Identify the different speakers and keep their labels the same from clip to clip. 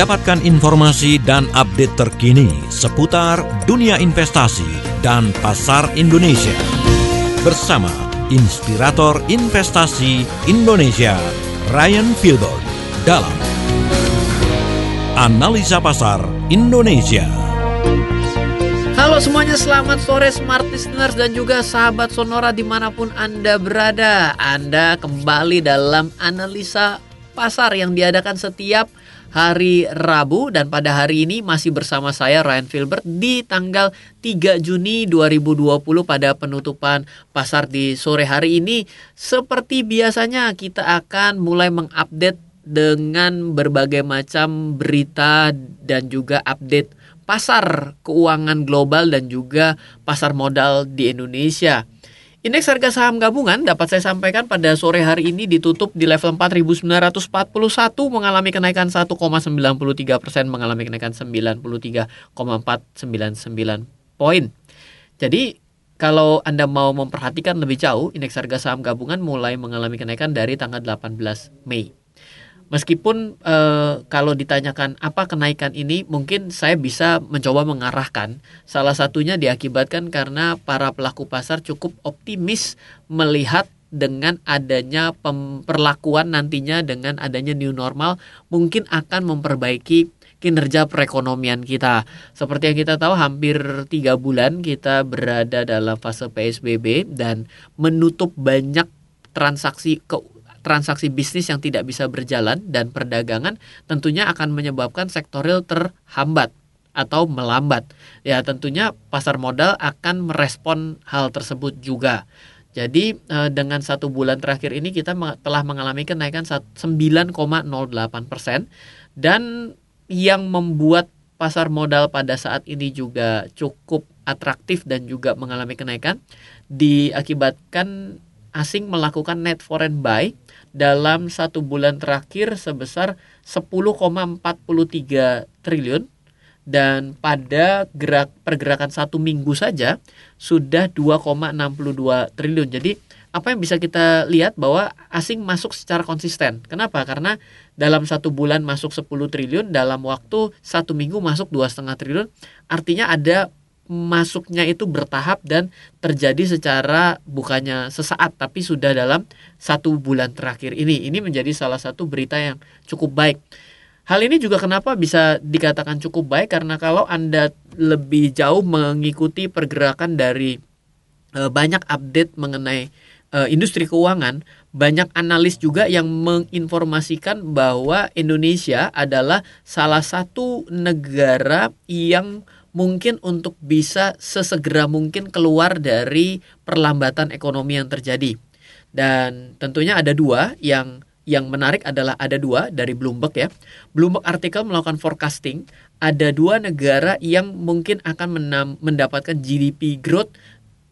Speaker 1: Dapatkan informasi dan update terkini seputar dunia investasi dan pasar Indonesia. Bersama Inspirator Investasi Indonesia, Ryan Filbert dalam Analisa Pasar Indonesia.
Speaker 2: Halo semuanya, selamat sore Smart Listeners dan juga sahabat Sonora di mana pun Anda berada. Anda kembali dalam Analisa Pasar yang diadakan setiap hari Rabu dan pada hari ini masih bersama saya Ryan Filbert di tanggal 3 Juni 2020 pada penutupan pasar di sore hari ini seperti biasanya kita akan mulai mengupdate dengan berbagai macam berita dan juga update pasar keuangan global dan juga pasar modal di Indonesia. Indeks harga saham gabungan dapat saya sampaikan pada sore hari ini ditutup di level 4.941 mengalami kenaikan 1,93 persen mengalami kenaikan 93,499 poin. Jadi kalau Anda mau memperhatikan lebih jauh, indeks harga saham gabungan mulai mengalami kenaikan dari tanggal 18 Mei. Meskipun e, kalau ditanyakan apa kenaikan ini, mungkin saya bisa mencoba mengarahkan. Salah satunya diakibatkan karena para pelaku pasar cukup optimis melihat dengan adanya perlakuan nantinya dengan adanya new normal mungkin akan memperbaiki kinerja perekonomian kita. Seperti yang kita tahu hampir tiga bulan kita berada dalam fase PSBB dan menutup banyak transaksi ke transaksi bisnis yang tidak bisa berjalan dan perdagangan tentunya akan menyebabkan sektor real terhambat atau melambat. Ya, tentunya pasar modal akan merespon hal tersebut juga. Jadi eh, dengan satu bulan terakhir ini kita telah mengalami kenaikan 9,08 persen dan yang membuat pasar modal pada saat ini juga cukup atraktif dan juga mengalami kenaikan diakibatkan asing melakukan net foreign buy dalam satu bulan terakhir sebesar 10,43 triliun dan pada gerak pergerakan satu minggu saja sudah 2,62 triliun. Jadi apa yang bisa kita lihat bahwa asing masuk secara konsisten. Kenapa? Karena dalam satu bulan masuk 10 triliun, dalam waktu satu minggu masuk dua setengah triliun. Artinya ada masuknya itu bertahap dan terjadi secara bukannya sesaat tapi sudah dalam satu bulan terakhir ini. Ini menjadi salah satu berita yang cukup baik. Hal ini juga kenapa bisa dikatakan cukup baik karena kalau Anda lebih jauh mengikuti pergerakan dari e, banyak update mengenai e, industri keuangan, banyak analis juga yang menginformasikan bahwa Indonesia adalah salah satu negara yang mungkin untuk bisa sesegera mungkin keluar dari perlambatan ekonomi yang terjadi. Dan tentunya ada dua yang yang menarik adalah ada dua dari Bloomberg ya. Bloomberg artikel melakukan forecasting ada dua negara yang mungkin akan mendapatkan GDP growth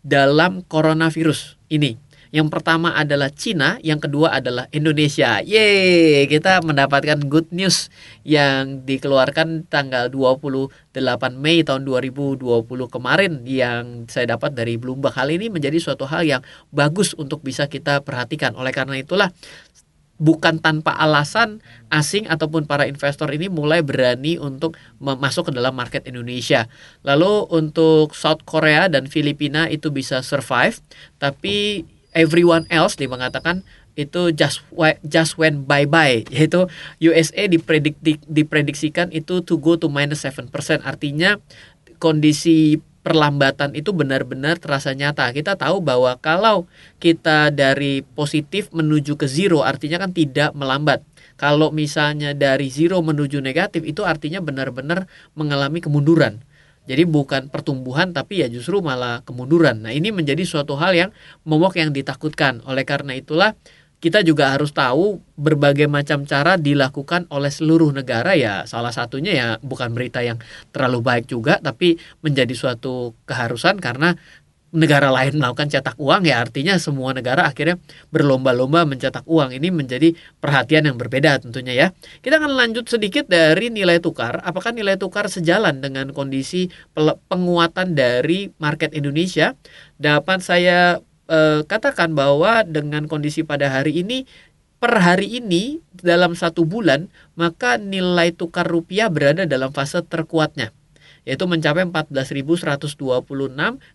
Speaker 2: dalam coronavirus ini. Yang pertama adalah Cina, yang kedua adalah Indonesia. Yeay, kita mendapatkan good news yang dikeluarkan tanggal 28 Mei tahun 2020 kemarin yang saya dapat dari Bloomberg. Hal ini menjadi suatu hal yang bagus untuk bisa kita perhatikan. Oleh karena itulah bukan tanpa alasan asing ataupun para investor ini mulai berani untuk masuk ke dalam market Indonesia. Lalu untuk South Korea dan Filipina itu bisa survive, tapi everyone else dia mengatakan itu just just went bye bye yaitu USA diprediksi diprediksikan itu to go to minus 7% artinya kondisi perlambatan itu benar-benar terasa nyata. Kita tahu bahwa kalau kita dari positif menuju ke zero artinya kan tidak melambat. Kalau misalnya dari zero menuju negatif itu artinya benar-benar mengalami kemunduran. Jadi bukan pertumbuhan tapi ya justru malah kemunduran. Nah, ini menjadi suatu hal yang momok yang ditakutkan. Oleh karena itulah kita juga harus tahu berbagai macam cara dilakukan oleh seluruh negara ya salah satunya ya bukan berita yang terlalu baik juga tapi menjadi suatu keharusan karena negara lain melakukan cetak uang ya artinya semua negara akhirnya berlomba-lomba mencetak uang. Ini menjadi perhatian yang berbeda tentunya ya. Kita akan lanjut sedikit dari nilai tukar. Apakah nilai tukar sejalan dengan kondisi penguatan dari market Indonesia? Dapat saya eh, katakan bahwa dengan kondisi pada hari ini per hari ini dalam satu bulan maka nilai tukar rupiah berada dalam fase terkuatnya yaitu mencapai 14.126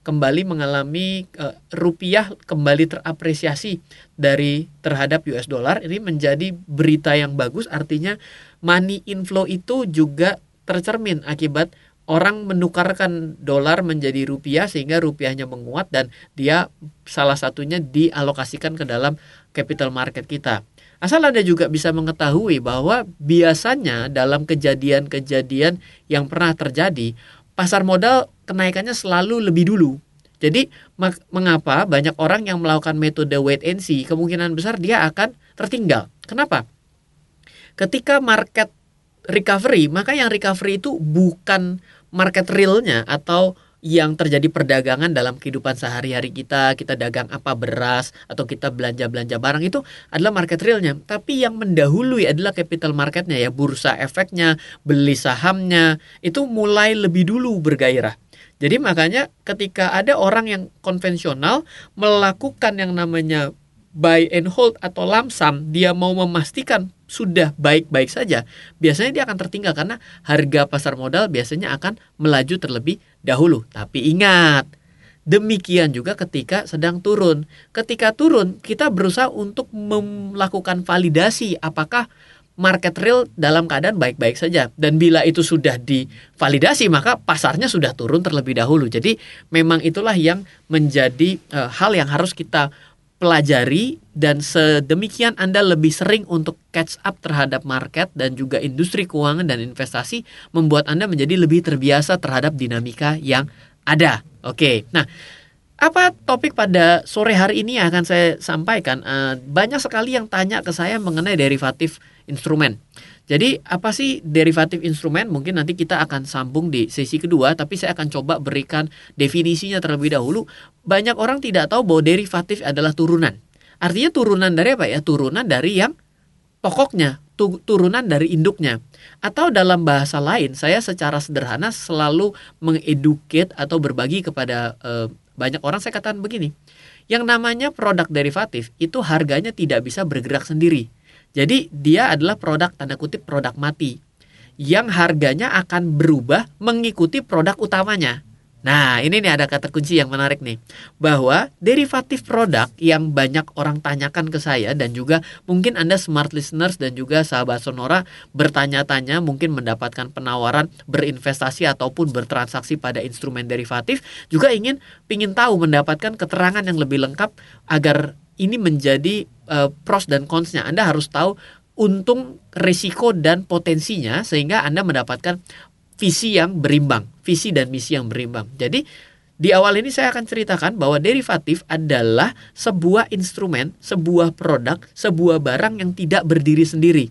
Speaker 2: kembali mengalami uh, rupiah kembali terapresiasi dari terhadap US dollar ini menjadi berita yang bagus artinya money inflow itu juga tercermin akibat orang menukarkan dolar menjadi rupiah sehingga rupiahnya menguat dan dia salah satunya dialokasikan ke dalam capital market kita. Asal Anda juga bisa mengetahui bahwa biasanya dalam kejadian-kejadian yang pernah terjadi, pasar modal kenaikannya selalu lebih dulu. Jadi mengapa banyak orang yang melakukan metode wait and see, kemungkinan besar dia akan tertinggal. Kenapa? Ketika market recovery, maka yang recovery itu bukan market realnya atau yang terjadi perdagangan dalam kehidupan sehari-hari kita, kita dagang apa beras atau kita belanja-belanja barang itu adalah market realnya. Tapi yang mendahului adalah capital marketnya ya, bursa efeknya, beli sahamnya itu mulai lebih dulu bergairah. Jadi makanya ketika ada orang yang konvensional melakukan yang namanya buy and hold atau lamsam, dia mau memastikan sudah baik-baik saja, biasanya dia akan tertinggal karena harga pasar modal biasanya akan melaju terlebih dahulu. Tapi ingat, demikian juga ketika sedang turun. Ketika turun, kita berusaha untuk melakukan validasi apakah market real dalam keadaan baik-baik saja. Dan bila itu sudah divalidasi, maka pasarnya sudah turun terlebih dahulu. Jadi memang itulah yang menjadi uh, hal yang harus kita pelajari dan sedemikian Anda lebih sering untuk catch up terhadap market dan juga industri keuangan dan investasi membuat Anda menjadi lebih terbiasa terhadap dinamika yang ada. Oke. Nah, apa topik pada sore hari ini yang akan saya sampaikan? Uh, banyak sekali yang tanya ke saya mengenai derivatif instrumen. Jadi apa sih derivatif instrumen? Mungkin nanti kita akan sambung di sesi kedua, tapi saya akan coba berikan definisinya terlebih dahulu. Banyak orang tidak tahu bahwa derivatif adalah turunan. Artinya turunan dari apa ya? Turunan dari yang pokoknya, turunan dari induknya. Atau dalam bahasa lain, saya secara sederhana selalu mengeduket atau berbagi kepada eh, banyak orang saya katakan begini. Yang namanya produk derivatif itu harganya tidak bisa bergerak sendiri jadi dia adalah produk tanda kutip produk mati yang harganya akan berubah mengikuti produk utamanya. Nah, ini nih ada kata kunci yang menarik nih. Bahwa derivatif produk yang banyak orang tanyakan ke saya dan juga mungkin Anda smart listeners dan juga sahabat Sonora bertanya-tanya mungkin mendapatkan penawaran berinvestasi ataupun bertransaksi pada instrumen derivatif juga ingin pingin tahu mendapatkan keterangan yang lebih lengkap agar ini menjadi uh, pros dan consnya. Anda harus tahu untung, risiko dan potensinya sehingga Anda mendapatkan visi yang berimbang, visi dan misi yang berimbang. Jadi di awal ini saya akan ceritakan bahwa derivatif adalah sebuah instrumen, sebuah produk, sebuah barang yang tidak berdiri sendiri.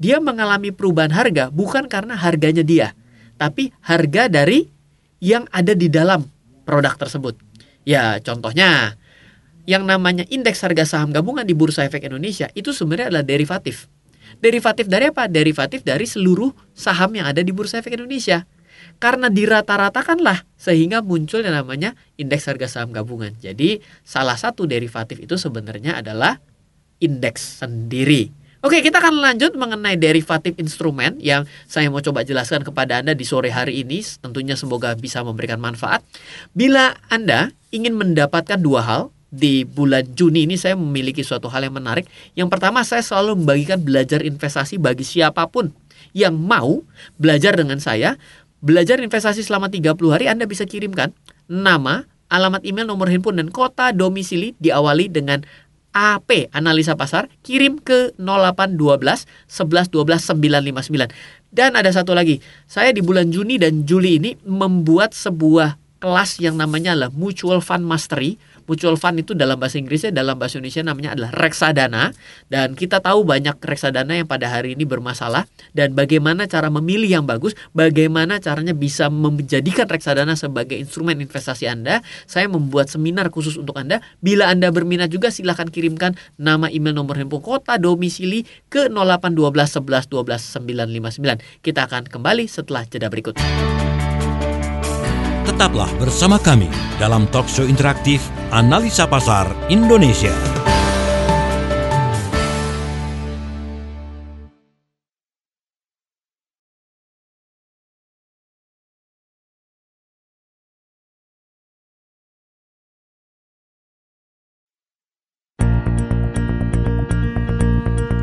Speaker 2: Dia mengalami perubahan harga bukan karena harganya dia, tapi harga dari yang ada di dalam produk tersebut. Ya, contohnya yang namanya indeks harga saham gabungan di Bursa Efek Indonesia itu sebenarnya adalah derivatif. Derivatif dari apa? Derivatif dari seluruh saham yang ada di Bursa Efek Indonesia. Karena dirata-ratakanlah sehingga muncul yang namanya indeks harga saham gabungan. Jadi salah satu derivatif itu sebenarnya adalah indeks sendiri. Oke, kita akan lanjut mengenai derivatif instrumen yang saya mau coba jelaskan kepada Anda di sore hari ini. Tentunya semoga bisa memberikan manfaat. Bila Anda ingin mendapatkan dua hal, di bulan Juni ini saya memiliki suatu hal yang menarik. Yang pertama saya selalu membagikan belajar investasi bagi siapa pun yang mau belajar dengan saya. Belajar investasi selama 30 hari Anda bisa kirimkan nama, alamat email, nomor handphone dan kota domisili diawali dengan AP analisa pasar kirim ke 0812 11 12 959. Dan ada satu lagi, saya di bulan Juni dan Juli ini membuat sebuah kelas yang namanya adalah Mutual Fund Mastery mutual fund itu dalam bahasa Inggrisnya dalam bahasa Indonesia namanya adalah reksadana dan kita tahu banyak reksadana yang pada hari ini bermasalah dan bagaimana cara memilih yang bagus, bagaimana caranya bisa menjadikan reksadana sebagai instrumen investasi Anda. Saya membuat seminar khusus untuk Anda. Bila Anda berminat juga silahkan kirimkan nama email nomor handphone kota domisili ke 0812 11 12 959. Kita akan kembali setelah jeda berikut.
Speaker 1: Tetaplah bersama kami dalam talkshow interaktif Analisa Pasar Indonesia.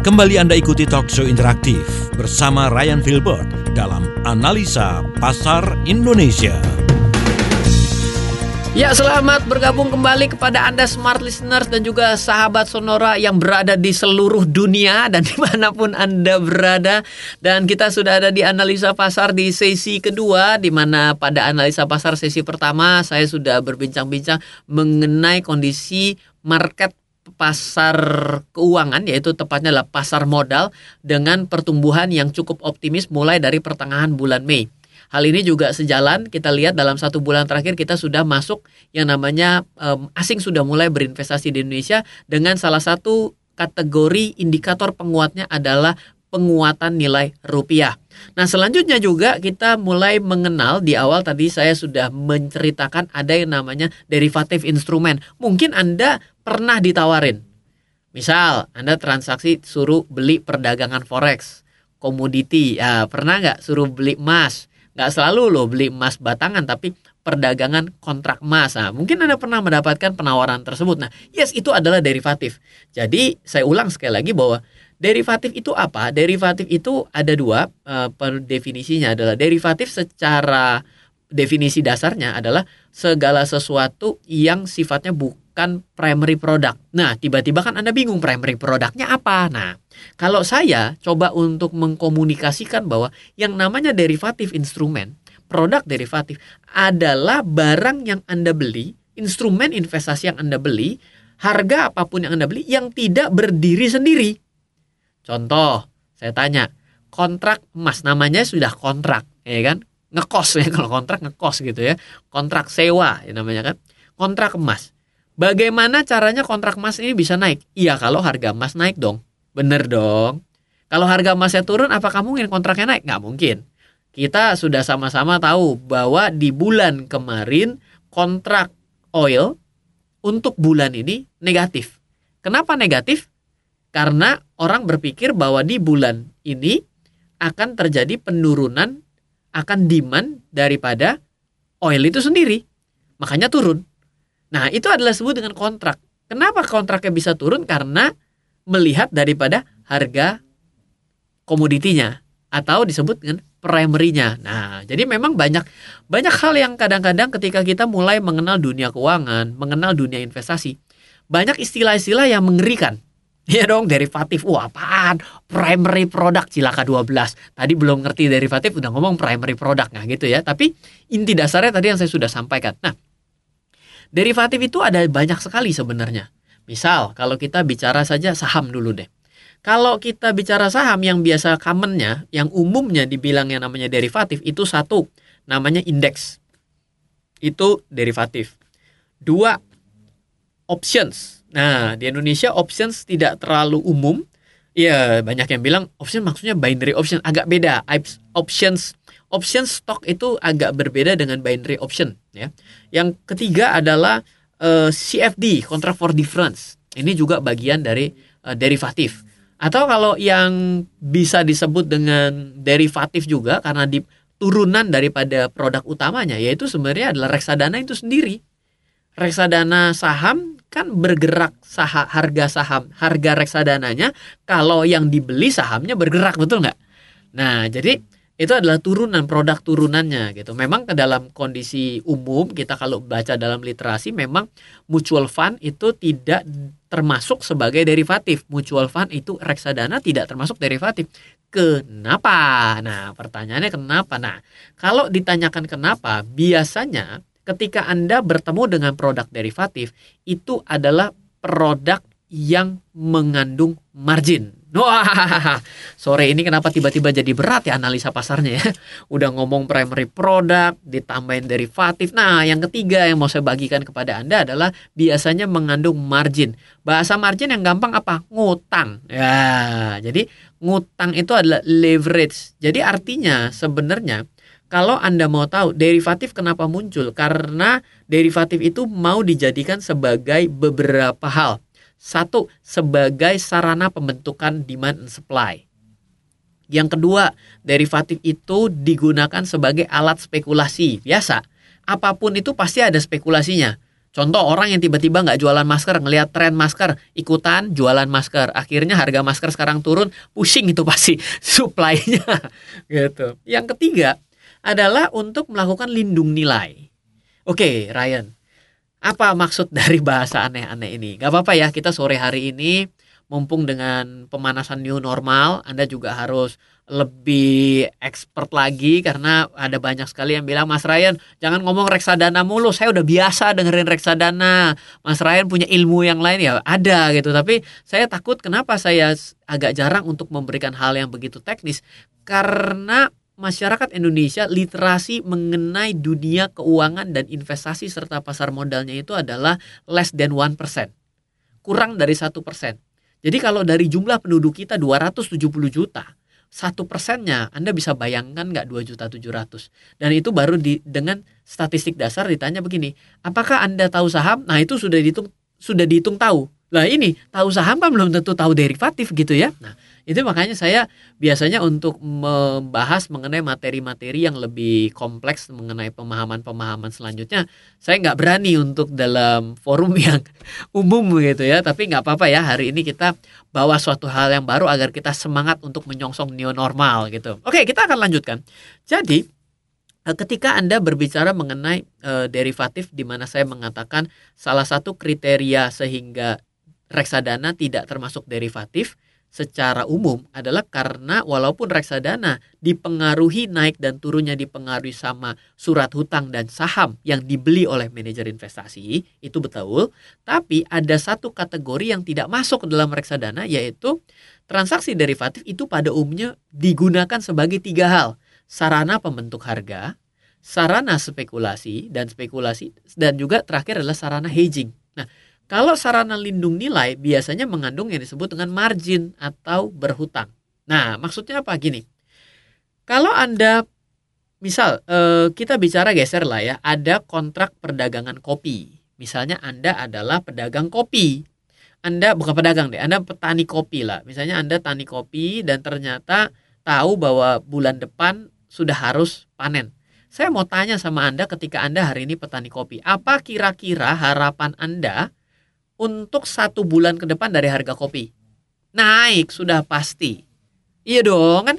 Speaker 1: Kembali Anda ikuti talkshow interaktif bersama Ryan Filbert dalam Analisa Pasar Indonesia.
Speaker 2: Ya, selamat bergabung kembali kepada Anda smart listeners dan juga sahabat Sonora yang berada di seluruh dunia dan di mana pun Anda berada. Dan kita sudah ada di analisa pasar di sesi kedua, di mana pada analisa pasar sesi pertama saya sudah berbincang-bincang mengenai kondisi market pasar keuangan yaitu tepatnya adalah pasar modal dengan pertumbuhan yang cukup optimis mulai dari pertengahan bulan Mei. Hal ini juga sejalan kita lihat dalam satu bulan terakhir kita sudah masuk yang namanya um, asing sudah mulai berinvestasi di Indonesia dengan salah satu kategori indikator penguatnya adalah penguatan nilai rupiah. Nah, selanjutnya juga kita mulai mengenal di awal tadi saya sudah menceritakan ada yang namanya derivatif instrumen. Mungkin Anda pernah ditawarin. Misal, Anda transaksi suruh beli perdagangan forex, komoditi, ya pernah nggak suruh beli emas? Nggak selalu loh beli emas batangan tapi perdagangan kontrak emas. Nah, mungkin Anda pernah mendapatkan penawaran tersebut. Nah, yes itu adalah derivatif. Jadi, saya ulang sekali lagi bahwa derivatif itu apa? Derivatif itu ada dua uh, definisinya adalah derivatif secara definisi dasarnya adalah segala sesuatu yang sifatnya bukan primary product. Nah, tiba-tiba kan Anda bingung primary produknya apa? Nah, kalau saya coba untuk mengkomunikasikan bahwa yang namanya derivatif instrumen, produk derivatif adalah barang yang Anda beli, instrumen investasi yang Anda beli, harga apa pun yang Anda beli yang tidak berdiri sendiri. Contoh, saya tanya, kontrak emas namanya sudah kontrak, ya kan? Ngekos ya kalau kontrak ngekos gitu ya. Kontrak sewa ya namanya kan. Kontrak emas. Bagaimana caranya kontrak emas ini bisa naik? Iya kalau harga emas naik dong. Bener dong. Kalau harga emasnya turun, apakah mungkin kontraknya naik? Nggak mungkin. Kita sudah sama-sama tahu bahwa di bulan kemarin kontrak oil untuk bulan ini negatif. Kenapa negatif? Karena orang berpikir bahwa di bulan ini akan terjadi penurunan akan demand daripada oil itu sendiri. Makanya turun. Nah, itu adalah sebut dengan kontrak. Kenapa kontraknya bisa turun? Karena melihat daripada harga komoditinya atau disebut dengan primary-nya. Nah, jadi memang banyak banyak hal yang kadang-kadang ketika kita mulai mengenal dunia keuangan, mengenal dunia investasi, banyak istilah-istilah yang mengerikan. Iya dong, derivatif. Wah, apaan? Primary product cilaka 12. Tadi belum ngerti derivatif udah ngomong primary product nah gitu ya. Tapi inti dasarnya tadi yang saya sudah sampaikan. Nah, derivatif itu ada banyak sekali sebenarnya. Misal, kalau kita bicara saja saham dulu deh. Kalau kita bicara saham yang biasa commonnya, yang umumnya dibilang yang namanya derivatif, itu satu, namanya indeks. Itu derivatif. Dua, options. Nah, di Indonesia options tidak terlalu umum. Ya, banyak yang bilang option maksudnya binary option agak beda. Options option stock itu agak berbeda dengan binary option ya. Yang ketiga adalah uh, eh, CFD (Contract for Difference). Ini juga bagian dari uh, derivatif. Atau kalau yang bisa disebut dengan derivatif juga karena di turunan daripada produk utamanya yaitu sebenarnya adalah reksadana itu sendiri. Reksadana saham kan bergerak sah harga saham, harga reksadananya kalau yang dibeli sahamnya bergerak betul nggak? Nah, jadi itu adalah turunan produk turunannya gitu. Memang ke dalam kondisi umum kita kalau baca dalam literasi memang mutual fund itu tidak termasuk sebagai derivatif. Mutual fund itu reksadana tidak termasuk derivatif. Kenapa? Nah, pertanyaannya kenapa? Nah, kalau ditanyakan kenapa, biasanya ketika Anda bertemu dengan produk derivatif itu adalah produk yang mengandung margin Wah, sore ini kenapa tiba-tiba jadi berat ya analisa pasarnya ya? Udah ngomong primary product, ditambahin derivatif. Nah, yang ketiga yang mau saya bagikan kepada Anda adalah biasanya mengandung margin. Bahasa margin yang gampang apa? Ngutang. Ya, jadi ngutang itu adalah leverage. Jadi artinya sebenarnya kalau Anda mau tahu derivatif kenapa muncul? Karena derivatif itu mau dijadikan sebagai beberapa hal satu, sebagai sarana pembentukan demand and supply. Yang kedua, derivatif itu digunakan sebagai alat spekulasi. Biasa, apa pun itu pasti ada spekulasinya. Contoh orang yang tiba-tiba nggak jualan masker, ngelihat tren masker, ikutan jualan masker. Akhirnya harga masker sekarang turun, pusing itu pasti supply-nya. gitu. Yang ketiga adalah untuk melakukan lindung nilai. Oke, Ryan. Apa maksud dari bahasa aneh-aneh ini? Gak apa-apa ya, kita sore hari ini mumpung dengan pemanasan new normal, Anda juga harus lebih expert lagi karena ada banyak sekali yang bilang Mas Ryan jangan ngomong reksadana mulu saya udah biasa dengerin reksadana Mas Ryan punya ilmu yang lain ya ada gitu tapi saya takut kenapa saya agak jarang untuk memberikan hal yang begitu teknis karena masyarakat Indonesia literasi mengenai dunia keuangan dan investasi serta pasar modalnya itu adalah less than one percent. Kurang dari satu persen. Jadi kalau dari jumlah penduduk kita 270 juta satu persennya Anda bisa bayangkan nggak dua juta tujuh ratus? Dan itu baru di dengan statistik dasar ditanya begini apakah Anda tahu saham? Nah itu sudah dihitung sudah dihitung tahu. Lah ini tahu saham kan belum tentu tahu derivatif gitu ya. Nah itu makanya saya biasanya untuk membahas mengenai materi-materi yang lebih kompleks mengenai pemahaman-pemahaman selanjutnya, saya nggak berani untuk dalam forum yang umum gitu ya. Tapi nggak apa-apa ya hari ini kita bawa suatu hal yang baru agar kita semangat untuk menyongsong new normal gitu. Oke, kita akan lanjutkan. Jadi eh, ketika Anda berbicara mengenai e, derivatif di mana saya mengatakan salah satu kriteria sehingga reksadana tidak termasuk derivatif secara umum adalah karena walaupun reksadana dipengaruhi naik dan turunnya dipengaruhi sama surat hutang dan saham yang dibeli oleh manajer investasi, itu betul, tapi ada satu kategori yang tidak masuk ke dalam reksadana yaitu transaksi derivatif itu pada umumnya digunakan sebagai tiga hal, sarana pembentuk harga, sarana spekulasi dan spekulasi dan juga terakhir adalah sarana hedging. Nah, kalau sarana lindung nilai biasanya mengandung yang disebut dengan margin atau berhutang. Nah, maksudnya apa gini? Kalau Anda misal eh, kita bicara geser lah ya, ada kontrak perdagangan kopi. Misalnya Anda adalah pedagang kopi. Anda bukan pedagang deh, Anda petani kopi lah. Misalnya Anda tani kopi dan ternyata tahu bahwa bulan depan sudah harus panen. Saya mau tanya sama Anda ketika Anda hari ini petani kopi, apa kira-kira harapan Anda untuk satu bulan ke depan dari harga kopi. Naik sudah pasti. Iya dong kan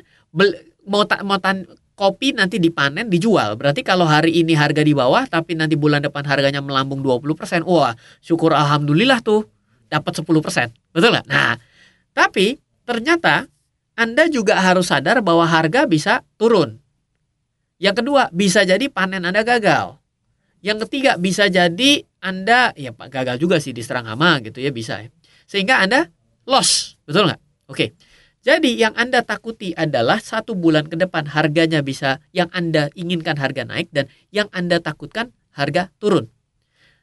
Speaker 2: mau tak mau tan kopi nanti dipanen dijual. Berarti kalau hari ini harga di bawah tapi nanti bulan depan harganya melambung 20%, wah, syukur alhamdulillah tuh dapat 10%. Betul nggak? Nah, tapi ternyata Anda juga harus sadar bahwa harga bisa turun. Yang kedua, bisa jadi panen Anda gagal. Yang ketiga bisa jadi Anda ya Pak gagal juga sih diserang hama gitu ya bisa ya. Sehingga Anda loss, betul nggak? Oke. Jadi yang Anda takuti adalah satu bulan ke depan harganya bisa yang Anda inginkan harga naik dan yang Anda takutkan harga turun.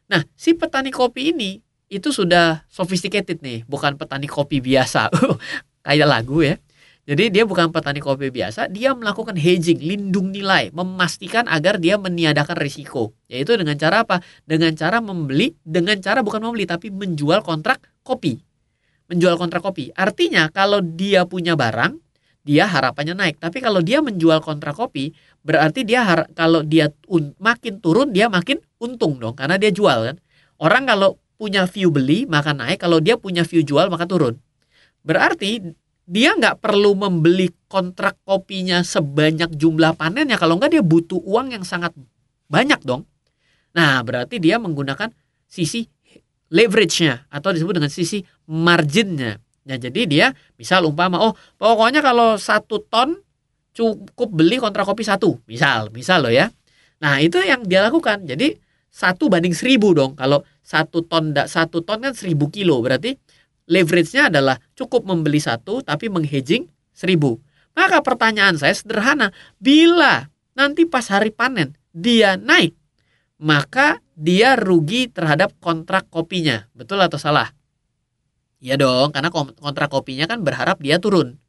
Speaker 2: Nah, si petani kopi ini itu sudah sophisticated nih, bukan petani kopi biasa. Kayak lagu ya. Jadi dia bukan petani kopi biasa, dia melakukan hedging, lindung nilai, memastikan agar dia meniadakan risiko. Yaitu dengan cara apa? Dengan cara membeli, dengan cara bukan membeli tapi menjual kontrak kopi. Menjual kontrak kopi. Artinya kalau dia punya barang, dia harapannya naik. Tapi kalau dia menjual kontrak kopi, berarti dia kalau dia makin turun dia makin untung dong karena dia jual kan. Orang kalau punya view beli maka naik, kalau dia punya view jual maka turun. Berarti dia nggak perlu membeli kontrak kopinya sebanyak jumlah panennya. Kalau nggak dia butuh uang yang sangat banyak dong. Nah berarti dia menggunakan sisi leverage-nya atau disebut dengan sisi marginnya. Nah jadi dia misal umpama oh pokoknya kalau satu ton cukup beli kontrak kopi satu. Misal misal loh ya. Nah itu yang dia lakukan. Jadi satu banding seribu dong. Kalau satu ton satu ton kan seribu kilo. Berarti leverage-nya adalah cukup membeli satu tapi menghedging seribu. Maka pertanyaan saya sederhana, bila nanti pas hari panen dia naik, maka dia rugi terhadap kontrak kopinya. Betul atau salah? Ya dong, karena kontrak kopinya kan berharap dia turun.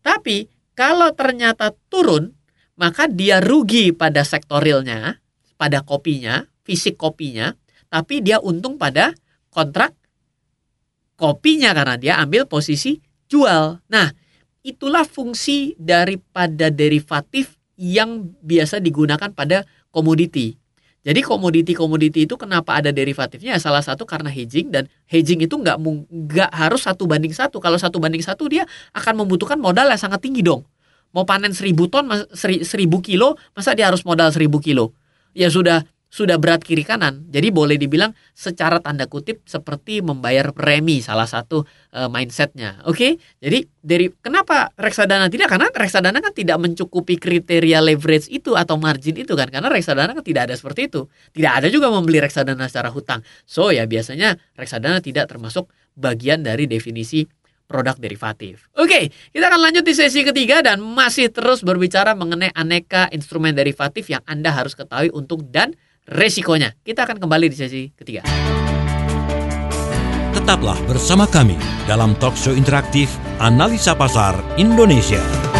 Speaker 2: Tapi kalau ternyata turun, maka dia rugi pada sektorilnya, pada kopinya, fisik kopinya, tapi dia untung pada kontrak kopinya karena dia ambil posisi jual. Nah, itulah fungsi daripada derivatif yang biasa digunakan pada komoditi. Jadi komoditi-komoditi itu kenapa ada derivatifnya? Ya salah satu karena hedging dan hedging itu nggak nggak harus satu banding satu. Kalau satu banding satu dia akan membutuhkan modal yang sangat tinggi dong. Mau panen seribu ton, seribu kilo, masa dia harus modal seribu kilo? Ya sudah sudah berat kiri kanan. Jadi boleh dibilang secara tanda kutip seperti membayar premi salah satu uh, mindsetnya. Oke, jadi dari kenapa reksadana tidak? Karena reksadana kan tidak mencukupi kriteria leverage itu atau margin itu kan? Karena reksadana kan tidak ada seperti itu. Tidak ada juga membeli reksadana secara hutang. So ya biasanya reksadana tidak termasuk bagian dari definisi produk derivatif. Oke, kita akan lanjut di sesi ketiga dan masih terus berbicara mengenai aneka instrumen derivatif yang Anda harus ketahui untuk dan resikonya. Kita akan kembali di sesi ketiga.
Speaker 1: Tetaplah bersama kami dalam talk show interaktif Analisa Pasar Indonesia.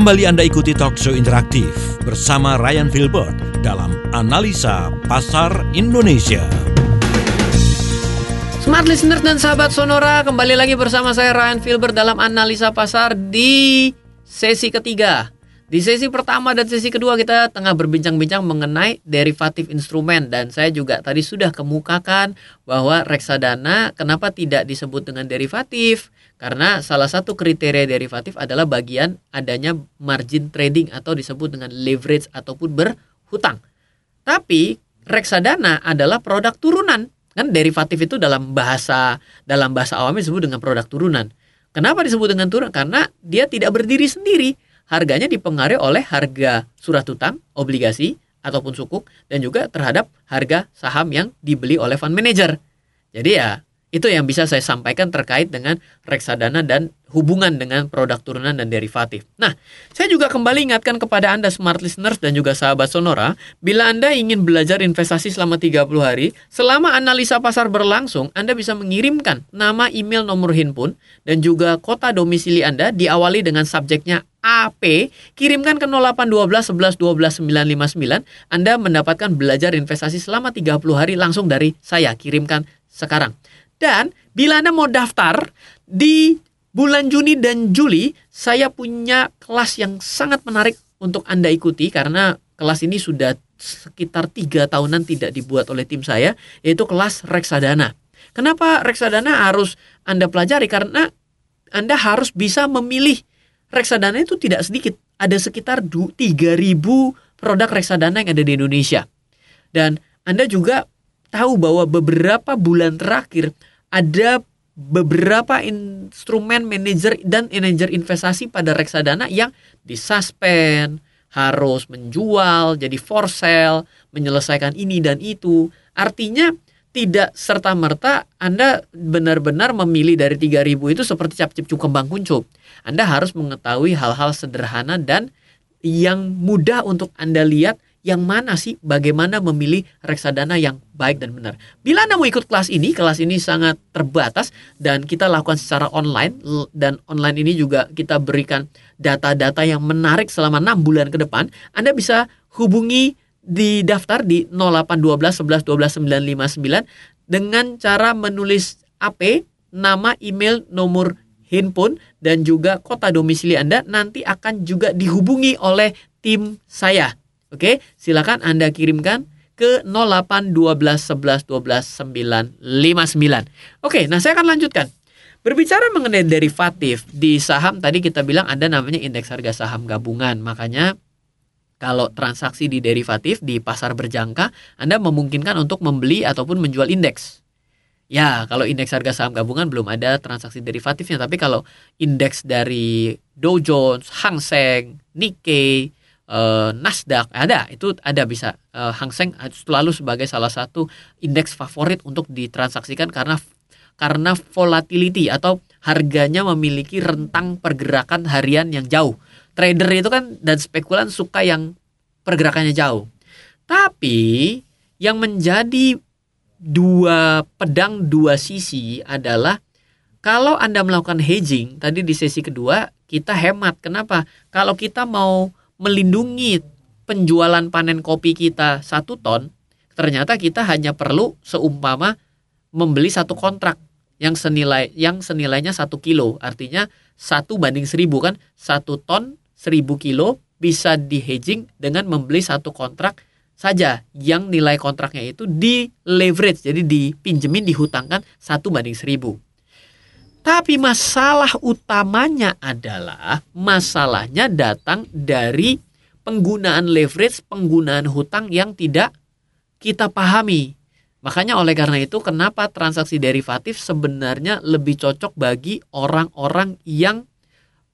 Speaker 1: Kembali Anda ikuti talk show interaktif bersama Ryan Filbert dalam Analisa Pasar Indonesia.
Speaker 2: Smart listener dan sahabat Sonora, kembali lagi bersama saya Ryan Filbert dalam Analisa Pasar di sesi ketiga. Di sesi pertama dan sesi kedua kita tengah berbincang-bincang mengenai derivatif instrumen dan saya juga tadi sudah kemukakan bahwa reksadana kenapa tidak disebut dengan derivatif karena salah satu kriteria derivatif adalah bagian adanya margin trading atau disebut dengan leverage ataupun berhutang. Tapi reksadana adalah produk turunan kan derivatif itu dalam bahasa dalam bahasa awam disebut dengan produk turunan. Kenapa disebut dengan turunan? Karena dia tidak berdiri sendiri harganya dipengaruhi oleh harga surat utang, obligasi, ataupun sukuk, dan juga terhadap harga saham yang dibeli oleh fund manager. Jadi ya, itu yang bisa saya sampaikan terkait dengan reksadana dan hubungan dengan produk turunan dan derivatif. Nah, saya juga kembali ingatkan kepada Anda smart listeners dan juga sahabat Sonora, bila Anda ingin belajar investasi selama 30 hari, selama analisa pasar berlangsung, Anda bisa mengirimkan nama, email, nomor handphone, dan juga kota domisili Anda diawali dengan subjeknya AP, kirimkan ke 0812 11 12 959, Anda mendapatkan belajar investasi selama 30 hari langsung dari saya, kirimkan sekarang. Dan bila Anda mau daftar di bulan Juni dan Juli, saya punya kelas yang sangat menarik untuk Anda ikuti karena kelas ini sudah sekitar tiga tahunan tidak dibuat oleh tim saya, yaitu kelas reksadana. Kenapa reksadana harus Anda pelajari? Karena Anda harus bisa memilih reksadana itu tidak sedikit. Ada sekitar 3.000 produk reksadana yang ada di Indonesia. Dan Anda juga tahu bahwa beberapa bulan terakhir ada beberapa instrumen manajer dan manajer investasi pada reksadana yang disuspend, harus menjual, jadi for sale, menyelesaikan ini dan itu. Artinya tidak serta-merta Anda benar-benar memilih dari 3000 itu seperti cap-cip kembang kuncup. Anda harus mengetahui hal-hal sederhana dan yang mudah untuk Anda lihat yang mana sih bagaimana memilih reksadana yang baik dan benar. Bila Anda mau ikut kelas ini, kelas ini sangat terbatas dan kita lakukan secara online dan online ini juga kita berikan data-data yang menarik selama 6 bulan ke depan. Anda bisa hubungi di daftar di 0812 11 12 959 dengan cara menulis AP, nama, email, nomor handphone dan juga kota domisili Anda nanti akan juga dihubungi oleh tim saya. Oke, silakan Anda kirimkan ke 0812 11 12 959. Oke, nah saya akan lanjutkan. Berbicara mengenai derivatif di saham tadi kita bilang ada namanya indeks harga saham gabungan. Makanya kalau transaksi di derivatif di pasar berjangka, Anda memungkinkan untuk membeli ataupun menjual indeks. Ya, kalau indeks harga saham gabungan belum ada transaksi derivatifnya, tapi kalau indeks dari Dow Jones, Hang Seng, Nikkei, eh, Nasdaq ada, itu ada bisa. Eh, Hang Seng selalu sebagai salah satu indeks favorit untuk ditransaksikan karena karena volatility atau harganya memiliki rentang pergerakan harian yang jauh trader itu kan dan spekulan suka yang pergerakannya jauh. Tapi yang menjadi dua pedang dua sisi adalah kalau Anda melakukan hedging tadi di sesi kedua kita hemat. Kenapa? Kalau kita mau melindungi penjualan panen kopi kita satu ton, ternyata kita hanya perlu seumpama membeli satu kontrak yang senilai yang senilainya satu kilo artinya satu banding seribu kan satu ton seribu kilo bisa di hedging dengan membeli satu kontrak saja yang nilai kontraknya itu di leverage jadi dipinjemin dihutangkan satu banding seribu tapi masalah utamanya adalah masalahnya datang dari penggunaan leverage, penggunaan hutang yang tidak kita pahami. Makanya oleh karena itu kenapa transaksi derivatif sebenarnya lebih cocok bagi orang-orang yang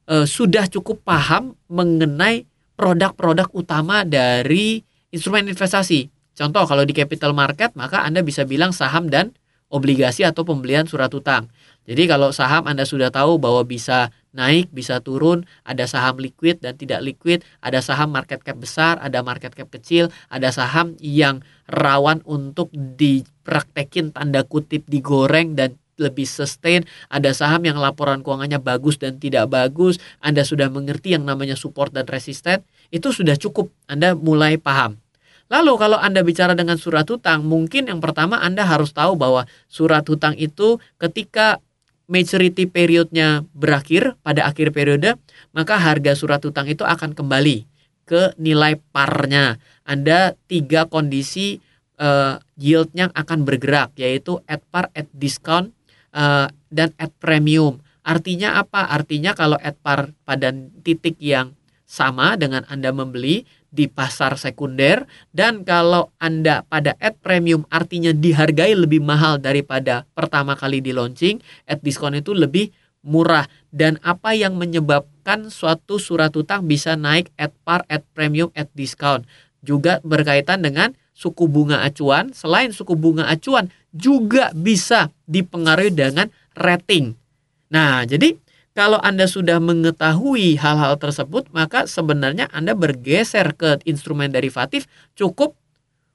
Speaker 2: e, sudah cukup paham mengenai produk-produk utama dari instrumen investasi. Contoh kalau di capital market maka Anda bisa bilang saham dan obligasi atau pembelian surat utang. Jadi kalau saham Anda sudah tahu bahwa bisa naik, bisa turun, ada saham liquid dan tidak liquid, ada saham market cap besar, ada market cap kecil, ada saham yang rawan untuk dipraktekin tanda kutip digoreng dan lebih sustain, ada saham yang laporan keuangannya bagus dan tidak bagus, Anda sudah mengerti yang namanya support dan resisten, itu sudah cukup, Anda mulai paham. Lalu kalau Anda bicara dengan surat hutang, mungkin yang pertama Anda harus tahu bahwa surat hutang itu ketika maturity periodnya berakhir pada akhir periode, maka harga surat utang itu akan kembali ke nilai parnya. Ada tiga kondisi uh, yieldnya akan bergerak, yaitu at par, at discount, uh, dan at premium. Artinya apa? Artinya kalau at par pada titik yang sama dengan Anda membeli, di pasar sekunder dan kalau Anda pada ad premium artinya dihargai lebih mahal daripada pertama kali di launching, ad diskon itu lebih murah dan apa yang menyebabkan suatu surat utang bisa naik at par, at premium, at discount juga berkaitan dengan suku bunga acuan. Selain suku bunga acuan juga bisa dipengaruhi dengan rating. Nah, jadi kalau Anda sudah mengetahui hal-hal tersebut, maka sebenarnya Anda bergeser ke instrumen derivatif cukup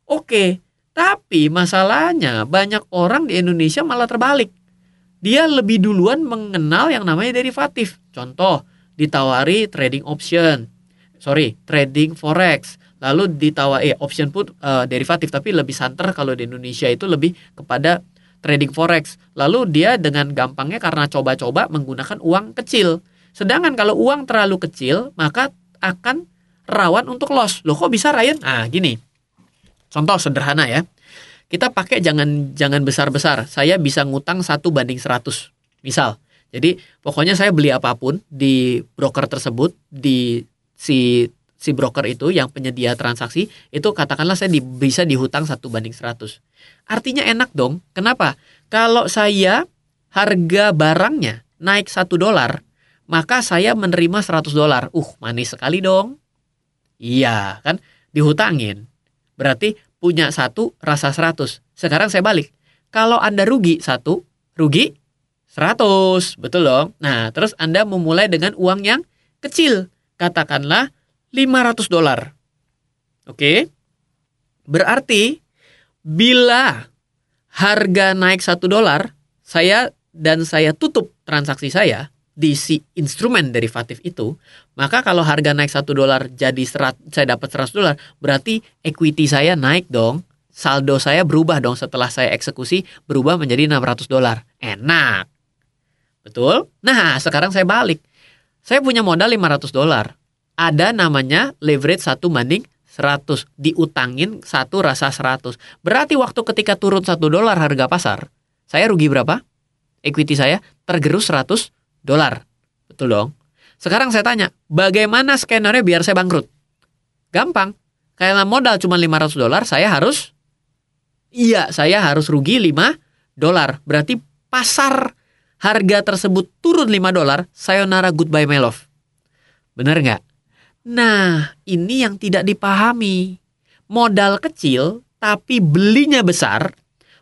Speaker 2: oke. Okay. Tapi masalahnya banyak orang di Indonesia malah terbalik. Dia lebih duluan mengenal yang namanya derivatif. Contoh, ditawari trading option. Sorry, trading forex. Lalu ditawari eh, option put uh, derivatif tapi lebih santer kalau di Indonesia itu lebih kepada trading forex. Lalu dia dengan gampangnya karena coba-coba menggunakan uang kecil. Sedangkan kalau uang terlalu kecil, maka akan rawan untuk loss. Loh kok bisa Ryan? Ah, gini. Contoh sederhana ya. Kita pakai jangan jangan besar-besar. Saya bisa ngutang satu banding 100. Misal. Jadi pokoknya saya beli apa pun di broker tersebut di si si broker itu yang penyedia transaksi itu katakanlah saya di, bisa dihutang satu banding 100. Artinya enak dong. Kenapa? Kalau saya harga barangnya naik satu dolar, maka saya menerima 100 dolar. Uh, manis sekali dong. Iya, kan? Dihutangin. Berarti punya satu, rasa 100. Sekarang saya balik. Kalau Anda rugi satu, rugi 100. Betul dong? Nah, terus Anda memulai dengan uang yang kecil. Katakanlah 500 dolar. Oke? Berarti bila harga naik satu dolar, saya dan saya tutup transaksi saya di si instrumen derivatif itu, maka kalau harga naik satu dolar jadi serat, saya dapat 100 dolar, berarti equity saya naik dong. Saldo saya berubah dong setelah saya eksekusi berubah menjadi 600 dolar. Enak. Betul? Nah, sekarang saya balik. Saya punya modal 500 dolar. Ada namanya leverage satu banding 100 diutangin satu rasa 100 berarti waktu ketika turun satu dolar harga pasar saya rugi berapa? Equity saya tergerus 100 dolar. Betul dong. Sekarang saya tanya bagaimana skenernya biar saya bangkrut? Gampang. Karena modal cuma 500 dolar saya harus iya saya harus rugi 5 dolar. Berarti pasar harga tersebut turun 5 dolar. Sayonara goodbye my love. Bener nggak Nah, ini yang tidak dipahami. Modal kecil tapi belinya besar,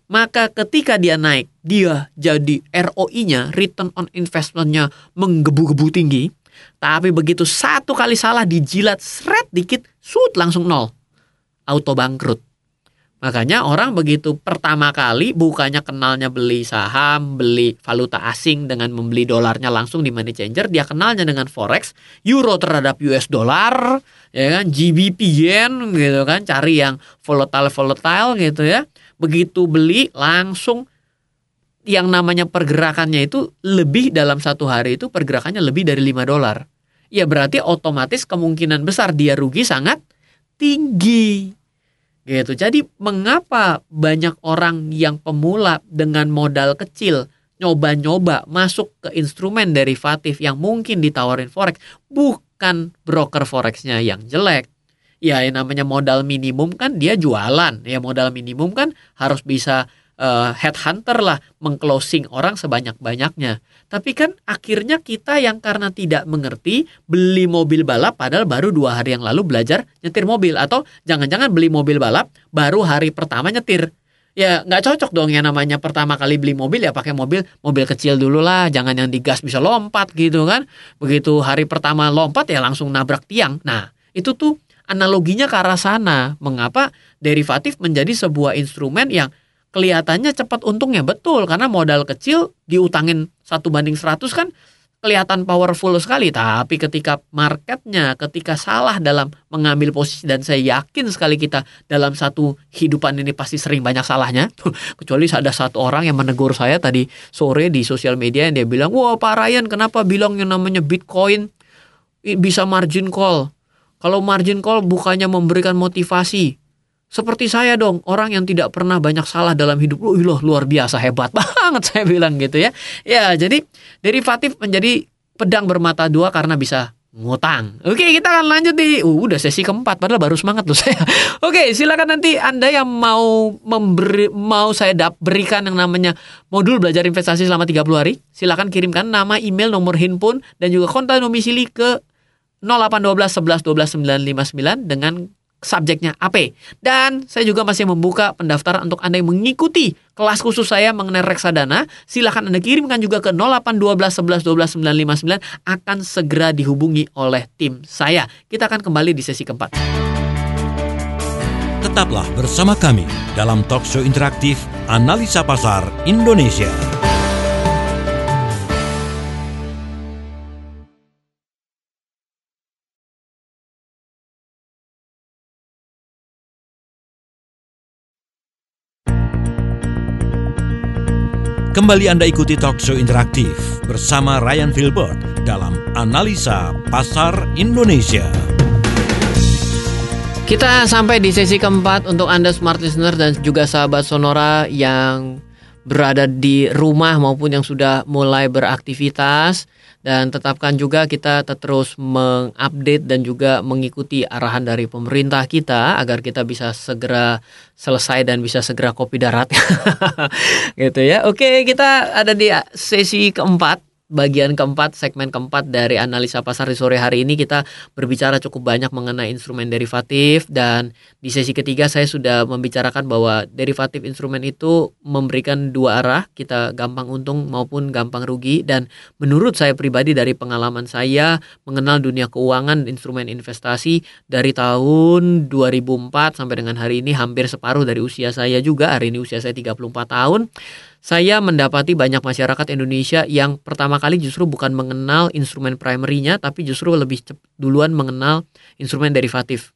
Speaker 2: maka ketika dia naik, dia jadi ROI-nya, return on investment-nya menggebu-gebu tinggi. Tapi begitu satu kali salah dijilat seret dikit, sud langsung nol. Auto bangkrut. Makanya orang begitu pertama kali bukannya kenalnya beli saham, beli valuta asing dengan membeli dolarnya langsung di money changer, dia kenalnya dengan forex, euro terhadap US dollar, ya kan, GBP yen gitu kan, cari yang volatile volatile gitu ya. Begitu beli langsung yang namanya pergerakannya itu lebih dalam satu hari itu pergerakannya lebih dari 5 dolar. Ya berarti otomatis kemungkinan besar dia rugi sangat tinggi gitu. Jadi mengapa banyak orang yang pemula dengan modal kecil nyoba-nyoba masuk ke instrumen derivatif yang mungkin ditawarin forex bukan broker forexnya yang jelek. Ya yang namanya modal minimum kan dia jualan. Ya modal minimum kan harus bisa uh, headhunter lah mengclosing orang sebanyak-banyaknya. Tapi kan akhirnya kita yang karena tidak mengerti beli mobil balap padahal baru dua hari yang lalu belajar nyetir mobil atau jangan-jangan beli mobil balap baru hari pertama nyetir. Ya nggak cocok dong yang namanya pertama kali beli mobil ya pakai mobil mobil kecil dulu lah, jangan yang digas bisa lompat gitu kan. Begitu hari pertama lompat ya langsung nabrak tiang. Nah itu tuh analoginya ke arah sana. Mengapa derivatif menjadi sebuah instrumen yang kelihatannya cepat untungnya. Betul karena modal kecil diutangin satu banding 100 kan kelihatan powerful sekali. Tapi ketika marketnya ketika salah dalam mengambil posisi dan saya yakin sekali kita dalam satu hidupan ini pasti sering banyak salahnya. Kecuali ada satu orang yang menegur saya tadi sore di sosial media yang dia bilang wah Pak Ryan kenapa bilang yang namanya Bitcoin bisa margin call? Kalau margin call bukannya memberikan motivasi seperti saya dong, orang yang tidak pernah banyak salah dalam hidup. Loh, loh luar biasa hebat banget saya bilang gitu ya. Ya, jadi derivatif menjadi pedang bermata dua karena bisa ngutang. Oke, kita akan lanjut di uh, udah sesi keempat padahal baru semangat loh saya. Oke, silakan nanti Anda yang mau memberi mau saya dap, berikan yang namanya modul belajar investasi selama 30 hari, silakan kirimkan nama, email, nomor handphone dan juga kontak domisili ke 0812 11 12 959 dengan subjeknya AP. Dan saya juga masih membuka pendaftaran untuk Anda yang mengikuti kelas khusus saya mengenai reksadana. Silahkan Anda kirimkan juga ke 0812 11 12 959 akan segera dihubungi oleh tim saya. Kita akan kembali di sesi keempat.
Speaker 1: Tetaplah bersama kami dalam talk show interaktif Analisa Pasar Indonesia. Kembali Anda ikuti talk show interaktif bersama Ryan Filbert dalam Analisa Pasar Indonesia.
Speaker 2: Kita sampai di sesi keempat untuk Anda smart listener dan juga sahabat Sonora yang berada di rumah maupun yang sudah mulai beraktivitas dan tetapkan juga kita terus mengupdate dan juga mengikuti arahan dari pemerintah kita agar kita bisa segera selesai dan bisa segera kopi darat. Gitu ya. Oke kita ada di sesi keempat bagian keempat, segmen keempat dari analisa pasar di sore hari ini kita berbicara cukup banyak mengenai instrumen derivatif. Dan di sesi ketiga saya sudah membicarakan bahwa derivatif instrumen itu memberikan dua arah, kita gampang untung maupun gampang rugi. Dan menurut saya pribadi dari pengalaman saya mengenal dunia keuangan instrumen investasi dari tahun 2004 sampai dengan hari ini hampir separuh dari usia saya juga, hari ini usia saya 34 tahun saya mendapati banyak masyarakat Indonesia yang pertama kali justru bukan mengenal instrumen primernya tapi justru lebih duluan mengenal instrumen derivatif.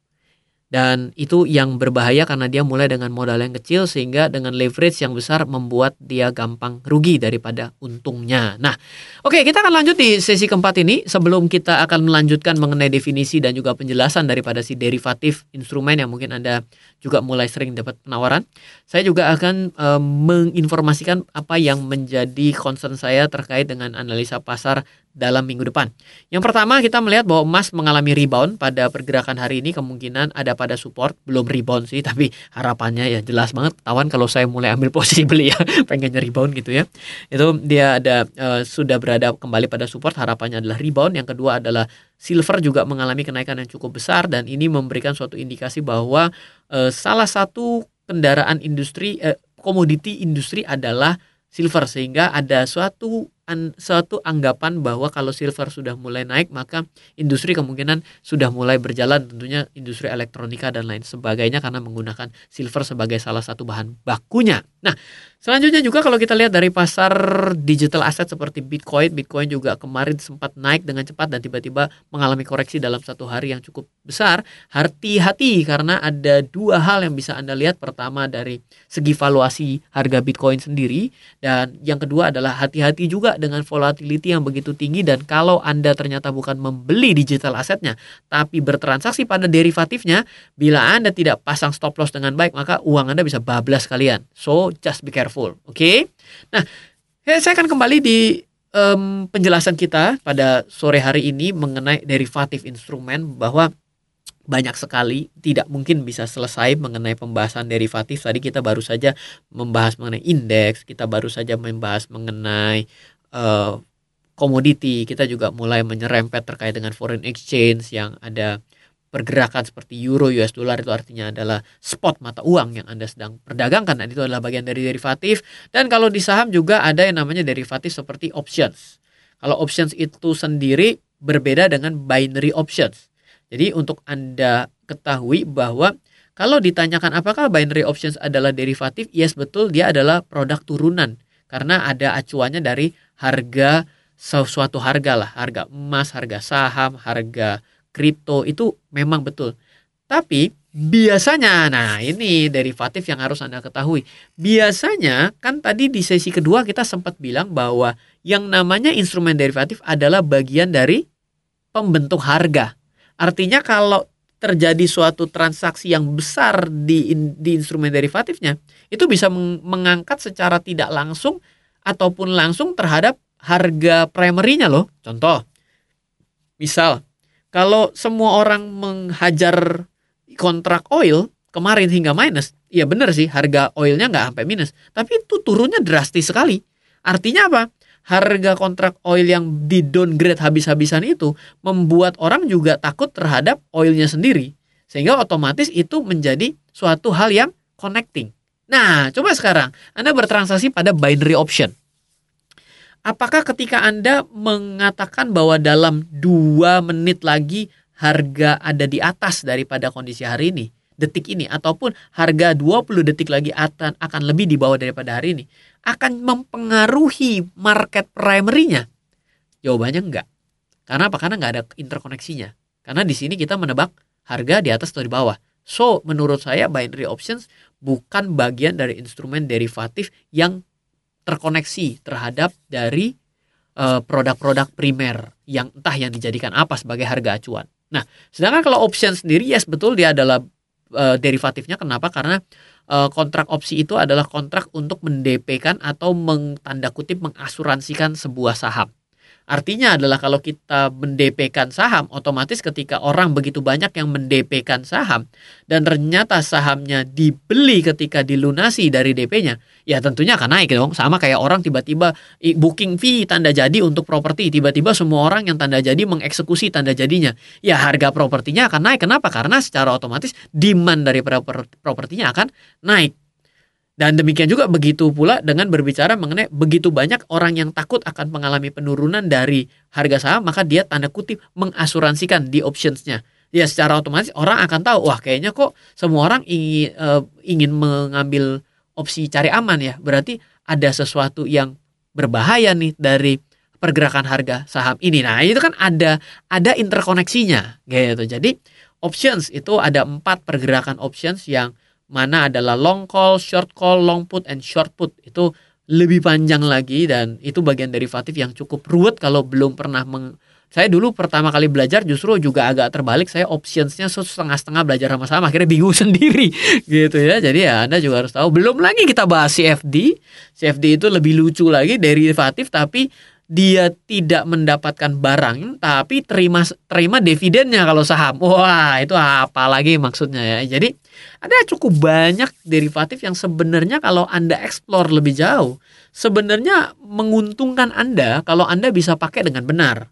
Speaker 2: Dan itu yang berbahaya karena dia mulai dengan modal yang kecil sehingga dengan leverage yang besar membuat dia gampang rugi daripada untungnya. Nah, oke okay, kita akan lanjut di sesi keempat ini sebelum kita akan melanjutkan mengenai definisi dan juga penjelasan daripada si derivatif instrumen yang mungkin Anda juga mulai sering dapat penawaran. Saya juga akan e, menginformasikan apa yang menjadi concern saya terkait dengan analisa pasar dalam minggu depan. Yang pertama kita melihat bahwa emas mengalami rebound pada pergerakan hari ini. Kemungkinan ada pada support. Belum rebound sih tapi harapannya ya jelas banget. Tawan kalau saya mulai ambil posisi beli ya pengennya rebound gitu ya. Itu dia ada uh, sudah berada kembali pada support. Harapannya adalah rebound. Yang kedua adalah silver juga mengalami kenaikan yang cukup besar. Dan ini memberikan suatu indikasi bahwa uh, salah satu kendaraan industri uh, komoditi industri adalah silver. Sehingga ada suatu an, suatu anggapan bahwa kalau silver sudah mulai naik maka industri kemungkinan sudah mulai berjalan tentunya industri elektronika dan lain sebagainya karena menggunakan silver sebagai salah satu bahan bakunya. Nah, selanjutnya juga kalau kita lihat dari pasar digital asset seperti Bitcoin, Bitcoin juga kemarin sempat naik dengan cepat dan tiba-tiba mengalami koreksi dalam satu hari yang cukup besar. Hati-hati karena ada dua hal yang bisa Anda lihat. Pertama dari segi valuasi harga Bitcoin sendiri dan yang kedua adalah hati-hati juga dengan volatility yang begitu tinggi dan kalau Anda ternyata bukan membeli digital asetnya tapi bertransaksi pada derivatifnya, bila Anda tidak pasang stop loss dengan baik maka uang Anda bisa bablas kalian. So just be careful, oke? Okay? Nah, ya, saya akan kembali di um, penjelasan kita pada sore hari ini mengenai derivatif instrumen bahwa banyak sekali tidak mungkin bisa selesai mengenai pembahasan derivatif tadi kita baru saja membahas mengenai indeks kita baru saja membahas mengenai uh, komoditi, kita juga mulai menyerempet terkait dengan foreign exchange yang ada pergerakan seperti euro US dollar itu artinya adalah spot mata uang yang Anda sedang perdagangkan dan itu adalah bagian dari derivatif dan kalau di saham juga ada yang namanya derivatif seperti options. Kalau options itu sendiri berbeda dengan binary options. Jadi untuk Anda ketahui bahwa kalau ditanyakan apakah binary options adalah derivatif, yes betul dia adalah produk turunan karena ada acuannya dari harga sesuatu harga lah, harga emas, harga saham, harga kripto itu memang betul. Tapi biasanya, nah ini derivatif yang harus Anda ketahui. Biasanya kan tadi di sesi kedua kita sempat bilang bahwa yang namanya instrumen derivatif adalah bagian dari pembentuk harga. Artinya kalau terjadi suatu transaksi yang besar di di instrumen derivatifnya, itu bisa mengangkat secara tidak langsung ataupun langsung terhadap harga primary-nya loh. Contoh, misal kalau semua orang menghajar kontrak oil kemarin hingga minus, ya benar sih harga oilnya nggak sampai minus, tapi itu turunnya drastis sekali. Artinya apa? Harga kontrak oil yang di downgrade habis-habisan itu membuat orang juga takut terhadap oilnya sendiri. Sehingga otomatis itu menjadi suatu hal yang connecting. Nah, coba sekarang Anda bertransaksi pada binary option. Apakah ketika Anda mengatakan bahwa dalam dua menit lagi harga ada di atas daripada kondisi hari ini, detik ini, ataupun harga 20 detik lagi akan, lebih di bawah daripada hari ini, akan mempengaruhi market primary-nya? Jawabannya enggak. Karena apa? Karena enggak ada interkoneksinya. Karena di sini kita menebak harga di atas atau di bawah. So, menurut saya binary options bukan bagian dari instrumen derivatif yang terkoneksi terhadap dari eh, produk-produk uh, primer yang entah yang dijadikan apa sebagai harga acuan. Nah, sedangkan kalau option sendiri yes betul dia adalah uh, derivatifnya kenapa? Karena uh, kontrak opsi itu adalah kontrak untuk mendp-kan atau mengtanda kutip mengasuransikan sebuah saham. Artinya adalah kalau kita mendp-kan saham, otomatis ketika orang begitu banyak yang mendp-kan saham dan ternyata sahamnya dibeli ketika dilunasi dari DP-nya, ya tentunya akan naik dong. Sama kayak orang tiba-tiba booking fee tanda jadi untuk properti, tiba-tiba semua orang yang tanda jadi mengeksekusi tanda jadinya. Ya harga propertinya akan naik. Kenapa? Karena secara otomatis demand dari propertinya akan naik. Dan demikian juga begitu pula dengan berbicara mengenai begitu banyak orang yang takut akan mengalami penurunan dari harga saham, maka dia tanda kutip mengasuransikan di optionsnya. Ya secara otomatis orang akan tahu, wah kayaknya kok semua orang ingin, uh, ingin mengambil opsi cari aman ya. Berarti ada sesuatu yang berbahaya nih dari pergerakan harga saham ini. Nah itu kan ada ada interkoneksinya gitu. Jadi options itu ada empat pergerakan options yang mana adalah long call, short call, long put, and short put. Itu lebih panjang lagi dan itu bagian derivatif yang cukup ruwet kalau belum pernah meng saya dulu pertama kali belajar justru juga agak terbalik. Saya optionsnya setengah-setengah belajar sama-sama akhirnya bingung sendiri gitu ya. Jadi ya anda juga harus tahu. Belum lagi kita bahas CFD CFD itu lebih lucu lagi derivatif tapi dia tidak mendapatkan barang tapi terima terima dividennya kalau saham. Wah, itu apa lagi maksudnya ya. Jadi ada cukup banyak derivatif yang sebenarnya kalau Anda explore lebih jauh, sebenarnya menguntungkan Anda kalau Anda bisa pakai dengan benar.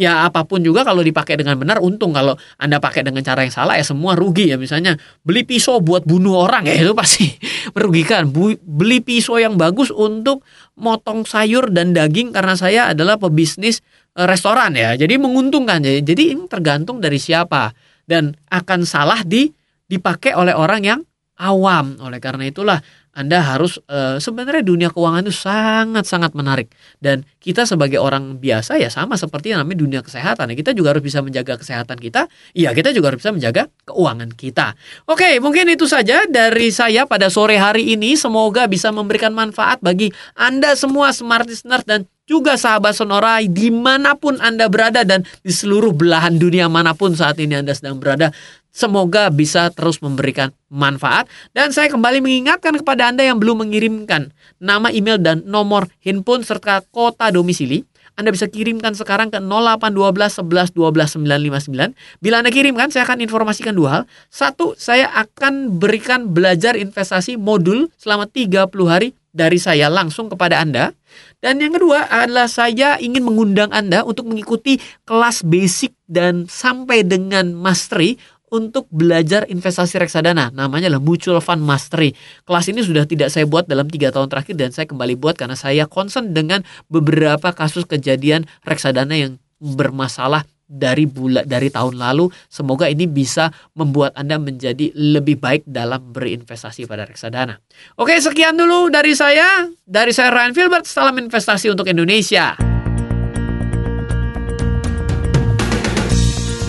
Speaker 2: ya apa pun juga kalau dipakai dengan benar untung kalau anda pakai dengan cara yang salah ya semua rugi ya misalnya beli pisau buat bunuh orang ya itu pasti merugikan beli pisau yang bagus untuk motong sayur dan daging karena saya adalah pebisnis eh, restoran ya. Jadi menguntungkan. Ya jadi ini tergantung dari siapa. Dan akan salah di dipakai oleh orang yang awam. Oleh karena itulah anda harus uh, sebenarnya dunia keuangan itu sangat-sangat menarik. Dan kita sebagai orang biasa ya sama seperti yang namanya dunia kesehatan. Ya kita juga harus bisa menjaga kesehatan kita. Iya kita juga harus bisa menjaga keuangan kita. Oke mungkin itu saja dari saya pada sore hari ini. Semoga bisa memberikan manfaat bagi Anda semua smart listener dan juga sahabat Sonora di mana pun Anda berada dan di seluruh belahan dunia mana pun saat ini Anda sedang berada. Semoga bisa terus memberikan manfaat. Dan saya kembali mengingatkan kepada Anda yang belum mengirimkan nama email dan nomor handphone serta kota domisili. Anda bisa kirimkan sekarang ke 0812 11 12 959. Bila Anda kirimkan, saya akan informasikan dua hal. Satu, saya akan berikan belajar investasi modul selama 30 hari dari saya langsung kepada Anda. Dan yang kedua adalah saya ingin mengundang Anda untuk mengikuti kelas basic dan sampai dengan mastery untuk belajar investasi reksadana. Namanya adalah Mutual Fund Mastery. Kelas ini sudah tidak saya buat dalam tiga tahun terakhir dan saya kembali buat karena saya concern dengan beberapa kasus kejadian reksadana yang bermasalah dari bulan dari tahun lalu. Semoga ini bisa membuat Anda menjadi lebih baik dalam berinvestasi pada reksadana. Oke, sekian dulu dari saya. Dari saya Ryan Filbert, salam investasi untuk Indonesia.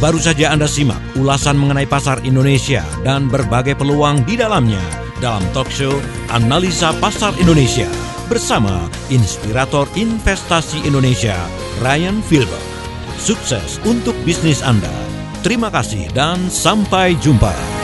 Speaker 1: Baru saja Anda simak ulasan mengenai pasar Indonesia dan berbagai peluang di dalamnya dalam talk show Analisa Pasar Indonesia bersama inspirator investasi Indonesia, Ryan Filbert. Sukses untuk bisnis Anda. Terima kasih dan sampai jumpa.